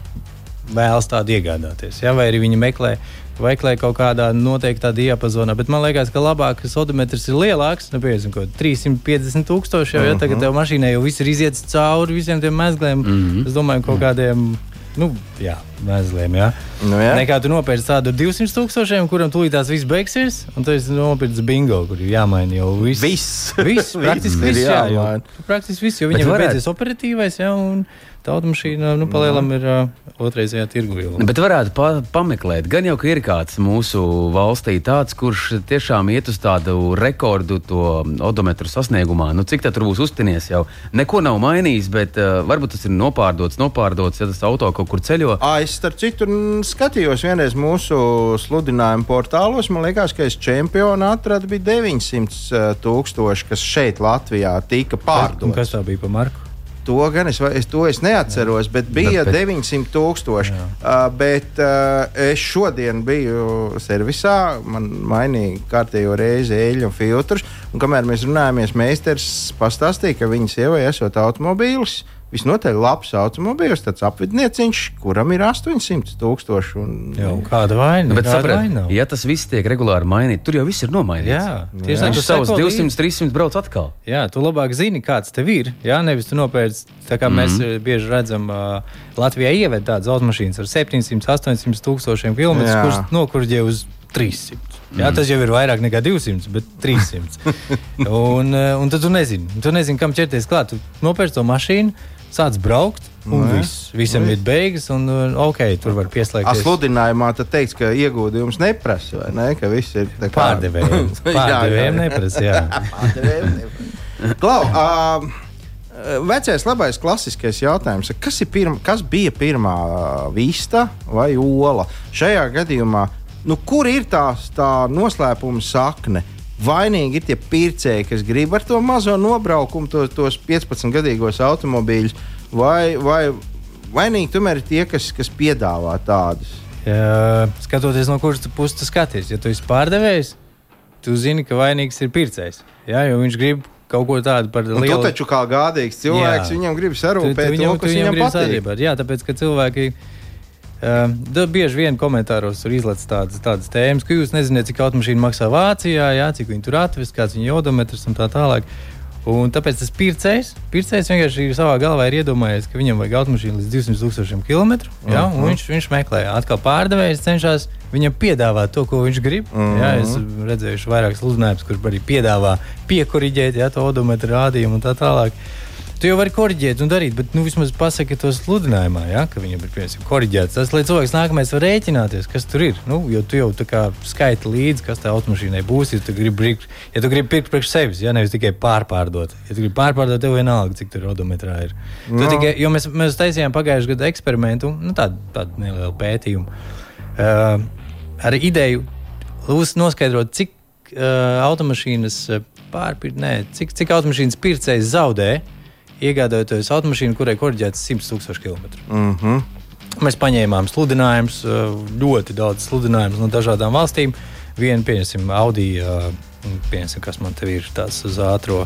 vēlas tādu iegādāties. Ja? Vai arī viņi meklē veiklē kaut kādā noteiktā diapazonā. Bet man liekas, ka labāks odometrs ir lielāks, nu, piemēram, 350 tūkstoši. Jau, ja tagad mhm. tev mašīnai jau viss ir iziets cauri visiem tiem mezgliem, mm -hmm. es domāju, kaut kādiem. Nu, jā, mezgliem. Jā. Nu, jā. Nekā tu nopērci tādu 200 tūkstošiem, kuram tūlīt tās viss beigsies, un tu nopirci bingo, kur ir jāmaina jau viss. Viss, viss praktiski viss, jā, jā, praktiski viss, jo viņam ir beidzies operatīvais. Jā, un, tā automašīna nu, palielam ir uh, otrreizējā tirgu. Bet varētu pa pameklēt, gan jau, ka ir kāds mūsu valstī tāds, kurš tiešām iet uz tādu rekordu to odometru sasniegumā. Nu, cik tā tur būs uztinies jau? Neko nav mainījis, bet uh, varbūt tas ir nopārdots, nopārdots, ja tas auto kaut kur ceļo. À, es starp citu skatījos vienreiz mūsu sludinājumu portālos. Man liekas, ka es čempionu atradu bija 900 tūkstoši, kas šeit Latvijā tika pārdots. Kas tā bija pa marku? To gan es, es, to es neatceros, jā. bet bija bet, bet, 900 tūkstoši. Uh, bet uh, es šodien biju servisā, man mainīja kārtējo reizi eļļu filtrus. Un kamēr mēs runājāmies, meistars pastāstīja, ka viņa sievai esot automobīlis. Uh, visnotaļ labs automobīls, tāds apvidnieciņš, kuram ir 800 tūkstoši. Un... Jā, kāda vaina? Bet sapratiet, ja tas viss tiek regulāri mainīts, tur jau viss ir nomainīts. Jā, tieši tā, tu savus 200, 300 brauc atkal. Jā, tu labāk zini, kāds tev ir. Jā, nevis tu nopērci, tā kā mm -hmm. mēs mhm. eh, bieži redzam, uh, Latvijā ieved tādas automašīnas ar 700, 800 tūkstošiem kilometru, kurš nokurģē uz 300. Jā, mm. Tas jau ir vairāk nekā 200, bet 300. un, un tad tu nezini, tu nezini kam ķerties klāt. Tu nopērci to mašīnu, sāc braukt. Un Nē. viss, visam Nē. ir beigas, un ok, tur var pieslēgties. Sludinājumā tad teiks, ka iegūdījums neprasa, vai ne? Ka viss ir kā... pārdevējiem. Pārdevējiem neprasa, jā. pārdevējiem neprasa. Klau, uh, vecais labais klasiskais jautājums. Kas, pirma, kas bija pirmā vista vai ola? Šajā gadījumā, nu, kur ir tā, tā noslēpuma sakne? Vainīgi ir tie pircēji, kas grib ar to mazo nobraukumu, to, tos 15 gadīgos automobīļus, vai, vai vainīgi tomēr ir tie, kas, kas piedāvā tādus? Ja, skatoties no kuras puses tu skaties, ja tu esi pārdevējs, tu zini, ka vainīgs ir pircējs. Ja, jo viņš grib kaut ko tādu par lielu. Tu taču kā gādīgs cilvēks, jā. viņam grib sarūpēt tu, tu viņam, to, kas viņam, viņam patīk. Jā, tāpēc, ka cilvēki Uh, bieži vien komentāros tur izlaiž tādas, tādas tēmas, ka jūs nezināt, cik automašīna maksā Vācijā, jā, cik viņi tur atvest, kāds viņa odometrs un tā tālāk. Un tāpēc tas pircējs, pircējs vienkārši savā galvā ir iedomājies, ka viņam vajag automašīnu līdz 200 tūkstošiem kilometru. Ja, uh -huh. viņš, viņš meklē, atkal pārdevējs cenšas viņam piedāvāt to, ko viņš grib. Uh -huh. ja, es redzēju vairākus uzņēmumus, kurš arī piedāvā piekuriģēt ja, to odometru rādījumu un tā tālāk. Tu jau vari korģēt un darīt, bet nu, vismaz pasaki to sludinājumā, ja, ka viņam ir piemēram korģēts. Tas, lai cilvēks nākamais var rēķināties, kas tur ir. Nu, jo tu jau skaiti līdzi, kas tā automašīnai būs. Ja tu gribi, ja tu gribi pirkt priekš sevis, ja nevis tikai pārpārdot. Ja tu gribi pārpārdot, tev vienalga, cik tur odometrā ir. No. Tikai, jo mēs, mēs taisījām pagājušajā gadā eksperimentu, nu, tādu, tādu nelielu pētījumu. Uh, ar ideju noskaidrot, cik uh, automašīnas pārpirkt, cik, cik automašīnas pircējs zaudē, iegādājoties automašīnu, kurai korģēts 100 tūkstoši km. Mm -hmm. Mēs paņēmām sludinājumus, uh, ļoti daudz sludinājumus no dažādām valstīm. Vienu, pieņemsim, Audi, uh, pieņemsim, kas man te ir tāds uz ātrā.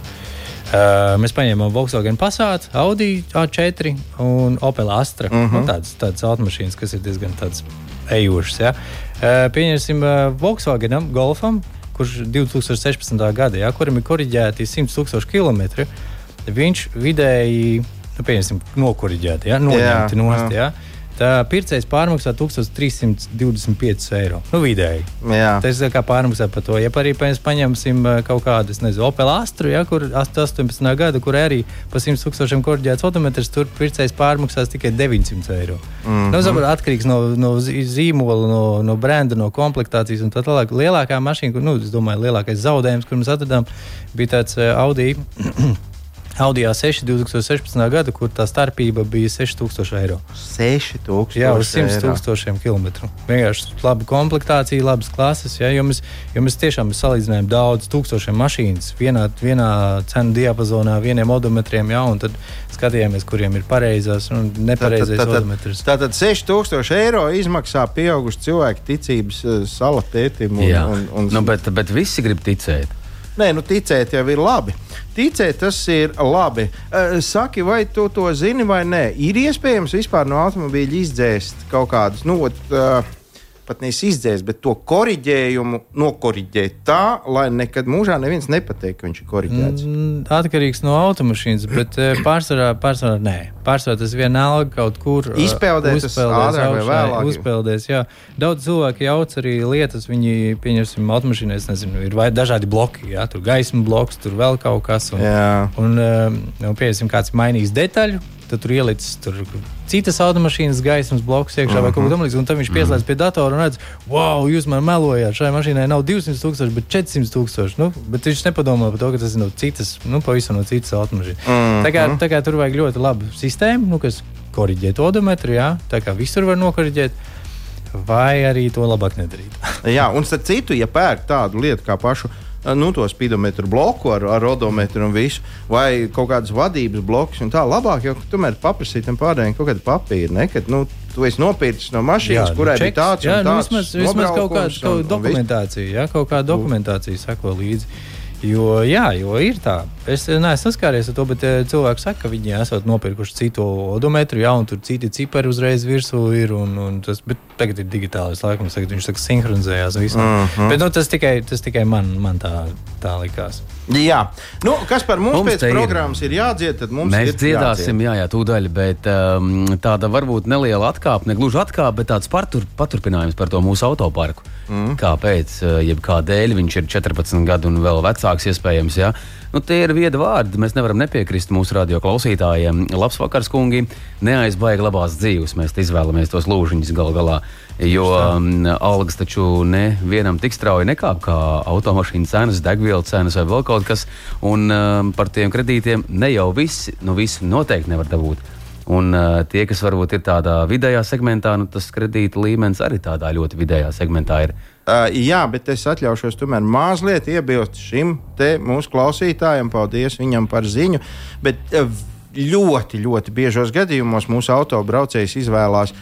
Uh, mēs paņēmām Volkswagen Passat, Audi A4 un Opel Astra. Mm -hmm. nu, tādas, tādas automašīnas, kas ir diezgan ejošas. Ja? Uh, pieņemsim uh, Volkswagenam, Golfam, kurš 2016. gada, ja, kuram ir korģēti 100 tūkstoši km, viņš vidēji, nu, pieņemsim, nokoriģēti, ja, noņemti nost. Ja, Tā pircējs pārmaksā 1325 eiro. Nu, vidēji. Jā. Tas ir kā pārmaksā par to. Ja arī paņemsim kaut kādu, nezinu, Opel Astru, ja, kur 18. gada, kur arī pa 100 tūkstošiem korģēts autometrs, tur pircējs pārmaksās tikai 900 eiro. Mm -hmm. nu, Zabot, atkarīgs no, no zīmola, no, no brenda, no komplektācijas un tā tālāk. Lielākā mašīna, kur, nu, es domāju, lielākais zaudējums, kur mēs atradām, bija tāds uh, Audi. Audi A6 2016. gada, kur tā starpība bija 6000 eiro. 6000 Jā, uz 100 tūkstošiem kilometru. Vienkārši laba komplektācija, labas klases. Jā, jo, mēs, jo mēs tiešām salīdzinājām daudz tūkstošiem mašīnas vienā, vienā cenu diapazonā, vieniem odometriem, jā, un tad skatījāmies, kuriem ir pareizās un tā, odometrs. Tātad 6000 eiro izmaksā pieauguši cilvēki ticības uh, salatētim. Un, jā, un, un, un... Nu, bet, bet visi grib ticēt. Nē, nu ticēt jau ir labi. Ticēt tas ir labi. Uh, saki, vai tu to zini vai nē? Ir iespējams vispār no automobīļa izdzēst kaut kādus. Nu, uh, pat nevis izdzēst, bet to korģējumu nokoriģēt tā, lai nekad mūžā neviens nepateiks, ka viņš ir korģēts. Mm, atkarīgs no automašīnas, bet eh, pārsvarā, pārsvarā nē. Pārsvarā tas vienalga kaut kur eh, izpeldēs, uzpeldēs, augšā, uzpeldēs jā. Daudz cilvēku jauc arī lietas, viņi, pieņemsim, automašīnā, es nezinu, ir dažādi bloki, jā, tur gaisma bloks, tur vēl kaut kas. Un, un, un nu, pieņemsim, kāds mainīs detaļu, tad tur ielicis tur citas automašīnas gaismas blokus iekšā uh -huh. vai kaut ko mhm. tamlīdzīgu. Un tad viņš pieslēdz uh -huh. pie datora un redz, wow, jūs man melojāt, šai mašīnai nav 200 tūkstoši, bet 400 tūkstoši. Nu, bet viņš nepadomā par to, ka tas ir no citas, nu, pavisam no citas automašīnas. Uh -huh. tā, kā, tā kā tur vajag ļoti labu sistēmu, nu, kas korģē odometru, jā, tā kā visur var nokoriģēt vai arī to labāk nedarīt. Jā, un starp citu, ja pērk tādu lietu kā pašu nu, to spidometru bloku ar, ar odometru un visu, vai kaut kādas vadības blokus. Tā labāk jau tomēr paprasīt tam pārējiem kaut kādu papīru. Ne, kad, nu, Tu esi nopircis no mašīnas, jā, kurai nu, bija tāds un nu, tāds. Nu, vismaz, vismaz kaut kāda dokumentācija, jā, kaut kāda dokumentācija sako līdzi. Jo, jā, jo ir tā. Es neesmu saskāries ar to, bet eh, cilvēki saka, ka viņi esat nopirkuši citu odometru, jā, un tur citi cipari uzreiz virsū ir. Un, un tas, bet tagad ir digitālais laikums, tagad viņš saka, sinhronizējās. Uh -huh. Bet nu, tas tikai, tas tikai man, man tā, tā likās. Jā, nu, kas par mums, mums pēc programmas ir, ir jādzied, tad mums Mēs ir dziedāsim, jādzied. jā, jā, tūdaļ, bet um, tāda varbūt neliela atkāpe, ne gluži atkāpe, bet tāds patur, paturpinājums par to mūsu autoparku. Mm. Kāpēc, uh, jeb kādēļ viņš ir 14 gadu un vēl vecāks, iespējams. Ja? Nu, tie ir viedi vārdi. Mēs nevaram nepiekrist mūsu radio klausītājiem. Labs vakars, kungi. Neaizbaigi labās dzīves. Mēs izvēlamies tos lūžiņus gal galā. Jo um, algas taču nevienam tik strauji nekāp kā automašīnu cenas, degvielas cenas vai vēl kaut kas. Un um, par tiem kredītiem ne jau visi, nu visi noteikti nevar dabūt. Un uh, tie, kas varbūt ir tādā vidējā segmentā, nu, tas kredīta līmenis arī tādā ļoti vidējā segmentā ir. Uh, jā, bet es atļaušos tomēr mazliet iebilst šim mūsu klausītājam. Paldies viņam par ziņu. Bet uh, ļoti, ļoti biežos gadījumos mūsu autobraucējs izvēlās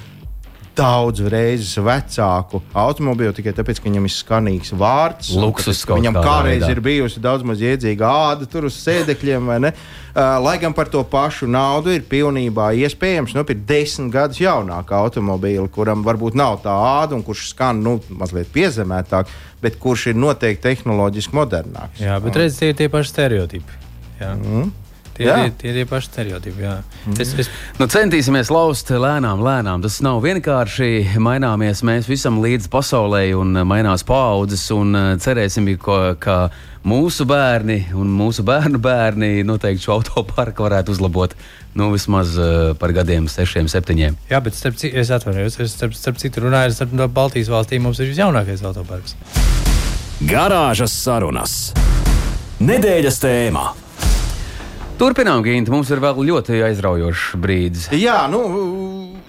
daudz reizes vecāku automobīlu tikai tāpēc, ka viņam ir skanīgs vārds. Luksus, tāpēc, viņam kādreiz ir bijusi daudz maz iedzīga āda tur uz sēdekļiem, vai ne? Uh, lai gan par to pašu naudu ir pilnībā iespējams nopirkt desmit gadus jaunāku automobīlu, kuram varbūt nav tā āda un kurš skan nu, mazliet piezemētāk, bet kurš ir noteikti tehnoloģiski modernāks. Jā, bet redziet, tie ir tie paši stereotipi. Jā. Mm. Tie ir tie, tie paši stereotipi. Jā. Mm. Es, es... Nu, centīsimies laust lēnām, lēnām. Tas nav vienkārši. Maināmies mēs visam līdz pasaulē, un mainās paudzes. Un cerēsim, ka, ka mūsu bērni un mūsu bērnu bērni noteikti šo autoparku varētu uzlabot. Nu, vismaz uh, par gadiem, sešiem, septiņiem. Jā, bet starp, es atvainojos, es starp, starp citu runāju, starp Baltijas valstīm mums ir visjaunākais autoparks. Garāžas sarunas. Nedēļas tēmā. Turpinām, Ginte. Mums ir vēl ļoti aizraujošs brīdis. Jā, nu,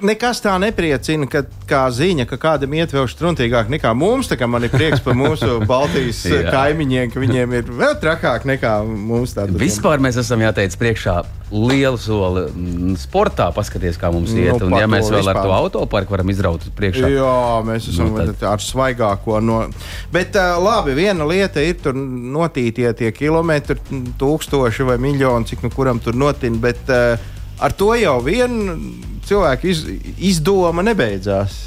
nekas tā nepriecina, ka, kā ziņa, ka kādam iet vēl struntīgāk nekā mums. Tā kā man ir prieks par mūsu Baltijas kaimiņiem, ka viņiem ir vēl trakāk nekā mums. Tātad. Vispār mēs esam jāteic priekšā lielu soli mm, sportā. Paskaties, kā mums iet. Nu, un, ja mēs vēl vispār. ar to autoparku varam izraut uz priekšu, jā, mēs esam nu, tad... ar svaigāko no. Bet uh, labi, viena lieta ir tur notītie tie kilometri, tūkstoši vai miljoni, cik nu kuram tur notina. Bet uh, ar to jau vien cilvēku iz, izdoma nebeidzās.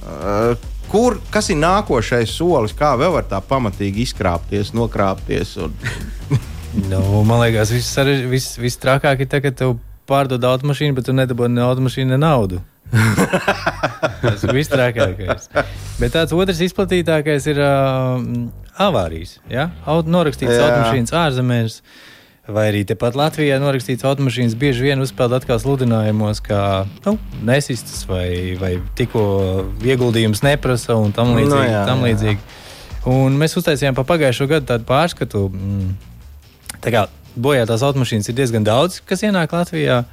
Uh, kur, kas ir nākošais solis, kā vēl var tā pamatīgi izkrāpties, nokrāpties? Un... nu, man liekas, viss, viss, viss trakāk ir tas, ka tev pārdod automašīnu, bet tu nedabūji ne automašīnu, ne naudu. Tas ir vistrākākais. Bet tāds otrs izplatītākais ir uh, avārijas. Ja? Auto norakstīts automašīnas ārzemēs. Vai arī tepat Latvijā norakstīts automašīnas bieži vien uzspēlēt atkal sludinājumos, ka nu, nesistas vai, vai tikko ieguldījums neprasa un tam līdzīgi. No, jā, tam līdzīgi. Un mēs uztaisījām pa pagājušo gadu tādu pārskatu. Mm, tā kā bojātās automašīnas ir diezgan daudz, kas ienāk Latvijā.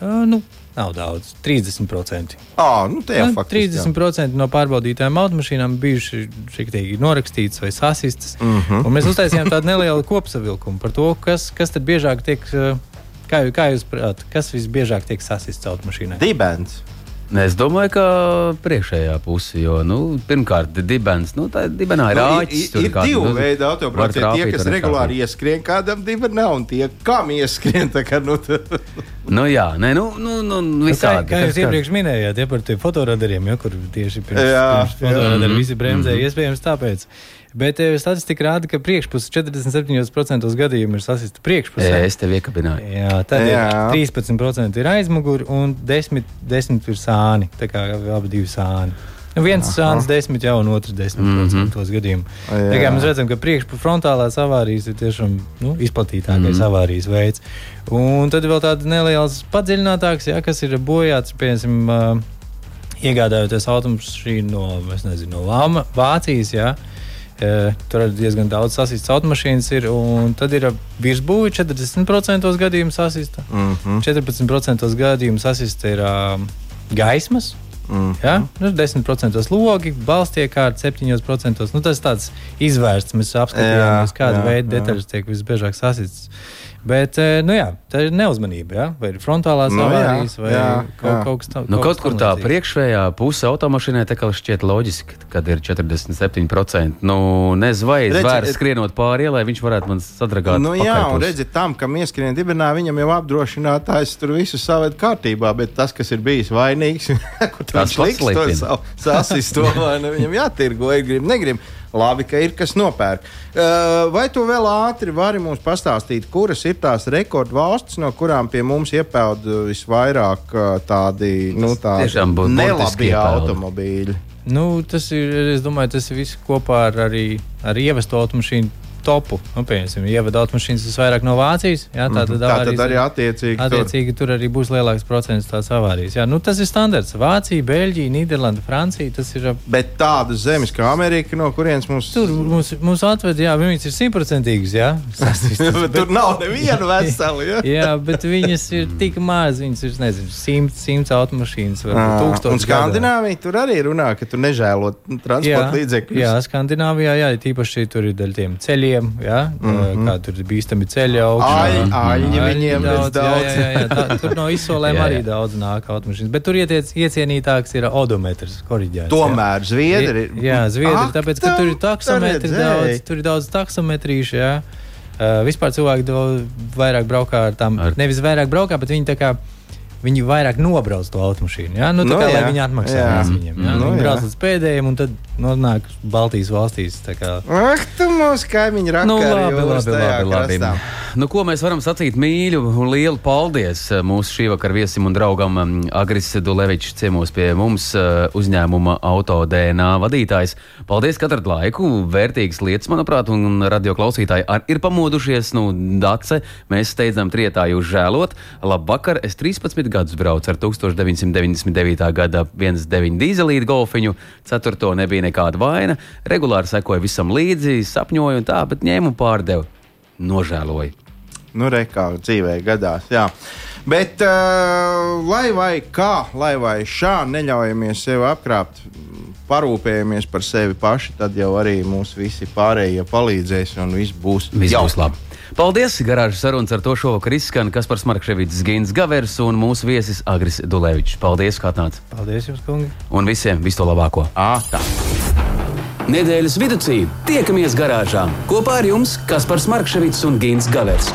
Nu, Nav daudz, 30%. À, nu jā, nu, faktiski, 30% jā. no pārbaudītājām automašīnām bijuši šī norakstītas vai sasistas. Mm -hmm. Mēs uztaisījām tādu nelielu kopsavilkumu par to, kas, kas tad biežāk tiek, kā, kā jūs prāt, kas visbiežāk tiek sasists automašīnai. Dibens. Es domāju, ka priekšējā pusē, jo nu, pirmkārt, dibens, nu, tā dibenā ir āķis. Nu, ir, ir divi nu, veidi autobraucieni. Tie, kas regulāri ieskrien kādam dibenā, un tie, kam ieskrien. Kā, nu, nu, jā, nē, nu, nu, nu, nu visādi. Nu, kā, kā jūs iepriekš minējāt, ja par tiem fotoradariem, ja, kur tieši pirms, jā, pirms fotoradari visi bremzē, mm -hmm. iespējams tāpēc. Bet e, statistika rāda, ka priekšpuse 47% gadījumu ir sasista priekšpusē. Jā, es tev iekabināju. Jā, tad Jā. Ir 13% ir aizmuguri un 10%, 10 ir sāni. Tā kā abi divi sāni. Nu, viens sāns desmit jau, un otrs desmit mm -hmm. tos gadījumus. Tā kā mēs redzam, ka priekšfrontālās avārijas ir tiešām nu, izplatītākais mm -hmm. avārijas veids. Un tad vēl tāds neliels padziļinātāks, ja, kas ir bojāts, piemēram, uh, iegādājoties automašīnu no, nezinu, no Vācijas. Ja, Tur ir diezgan daudz sasistas automašīnas, ir, un tad ir virsbūve 40% gadījumu sasista. Mm -hmm. 14% gadījumu sasista ir uh, gaismas. Mm -hmm. ja? nu, 10% logi, balstiekārta 7%. Nu, tas ir tāds izvērsts. Mēs apskatījāmies, kāda veida detaļas tiek visbiežāk sasistas. Bet, eh, nu jā, tā ir neuzmanība. Ja? Vai ir frontālās no, nu avārijas, vai jā, kaut, jā. kaut kas tāds. Nu, kaut kur tā priekšējā puse automašīnai tā kā šķiet loģiski, kad ir 47%. Nu, nezinu, vai zvērs skrienot pāri ielai, viņš varētu man sadragāt. Nu, jā, un redziet, tam, kam ieskrien dibinā, viņam jau apdrošinātājs tur visu saved kārtībā, bet tas, kas ir bijis vainīgs, kur tas liks to savu sasisto, vai ne, viņam jātirgo, ja grib, negrib. Labi, ka ir kas nopērk. Uh, vai tu vēl ātri vari mums pastāstīt, kuras ir tās rekordvalstis, no kurām pie mums iepeld visvairāk uh, tādi nu, nelabi automobīļi? Nu, tas ir, es domāju, tas ir viss kopā ar, arī, ar ievesto automašīnu topu. Nu, piemēram, ievada automašīnas visvairāk no Vācijas. Jā, tā tad, tā tad arī attiecīgi, attiecīgi tur. tur arī būs lielāks procents tās avārijas. Jā, nu, tas ir standarts. Vācija, Beļģija, Nīderlanda, Francija. Ir... Bet tādas zemes kā Amerika, no kurienes mums tur mums, mums atved, jā, viņas ir simtprocentīgas. Tur nav neviena vesela. Jā? jā, bet viņas ir tik maz. Viņas ir nezinu, simts, simts automašīnas vai tūkstoši. Un Skandināvija tur arī runā, ka tu nežēlo transporta līdzekļus. Jā, Skandināvijā, jā, tīpaši tur ir daļa tiem ceļiem ceļiem, ja? mm -hmm. kā tur ir bīstami ceļi augšā. Aļi viņiem daudz, daudz. Jā, jā, jā, tā, tur no izsolēm arī daudz nāk automašīnas. Bet tur ietiec, iecienītāks ir odometrs, koriģēts. Tomēr jā. zviedri ir. Jā, zviedri, Ak, tāpēc, ka tur ir taksometri daudz, tur ir daudz taksometrīšu, jā. Uh, vispār cilvēki vairāk braukā ar tām, ar... nevis vairāk braukā, bet viņi tā kā viņi vairāk nobrauc to automašīnu. Ja? Nu, tā Nu, kā jā, lai viņi atmaksās jā. viņiem. Ja? Nu, viņi brauc līdz pēdējiem, un tad nonāk Baltijas valstīs. tā kā. Ak, tu mūsu kaimiņu rakstā. Nu, labi, labi, labi, labi. Nu, ko mēs varam sacīt? Mīļu un lielu paldies eh, mūsu šī vakara viesim un draugam um, Agris Dulevičs ciemos pie mums uh, uzņēmuma auto DNA vadītājs. Paldies, ka atradāt laiku. Vērtīgas lietas, manuprāt, un radio klausītāji ar, ir pamodušies. Nu, Dace, mēs steidzam trietā jūs žēlot. Labvakar, es 13 gadus braucu ar 1999. gada 1,9 dīzelītu golfiņu. Ceturto nebija nekāda vaina. Regulāri sekoju visam līdzi, sapņoju un tā, bet ņēmu un pārdevu. Nožēloju. Nu, re, kā dzīvē gadās. Jā. Bet, uh, lai vai kā, lai vai šā neļaujamies sevi apkrāpt, parūpējamies par sevi paši, tad jau arī mūsu visi pārējie palīdzēs un viss būs Viss būs labi. Paldies! Garāžas sarunas ar to šovakar izskan Kaspars Markevits, Gins Gavers un mūsu viesis Agris Dulēvičs. Paldies, ka atnācāt! Paldies jums, kungi! Un visiem visu to labāko! Ā, tā. Nedēļas vidū tiekamies garāžā kopā ar jums Kaspars Markevits un Gins Gavers.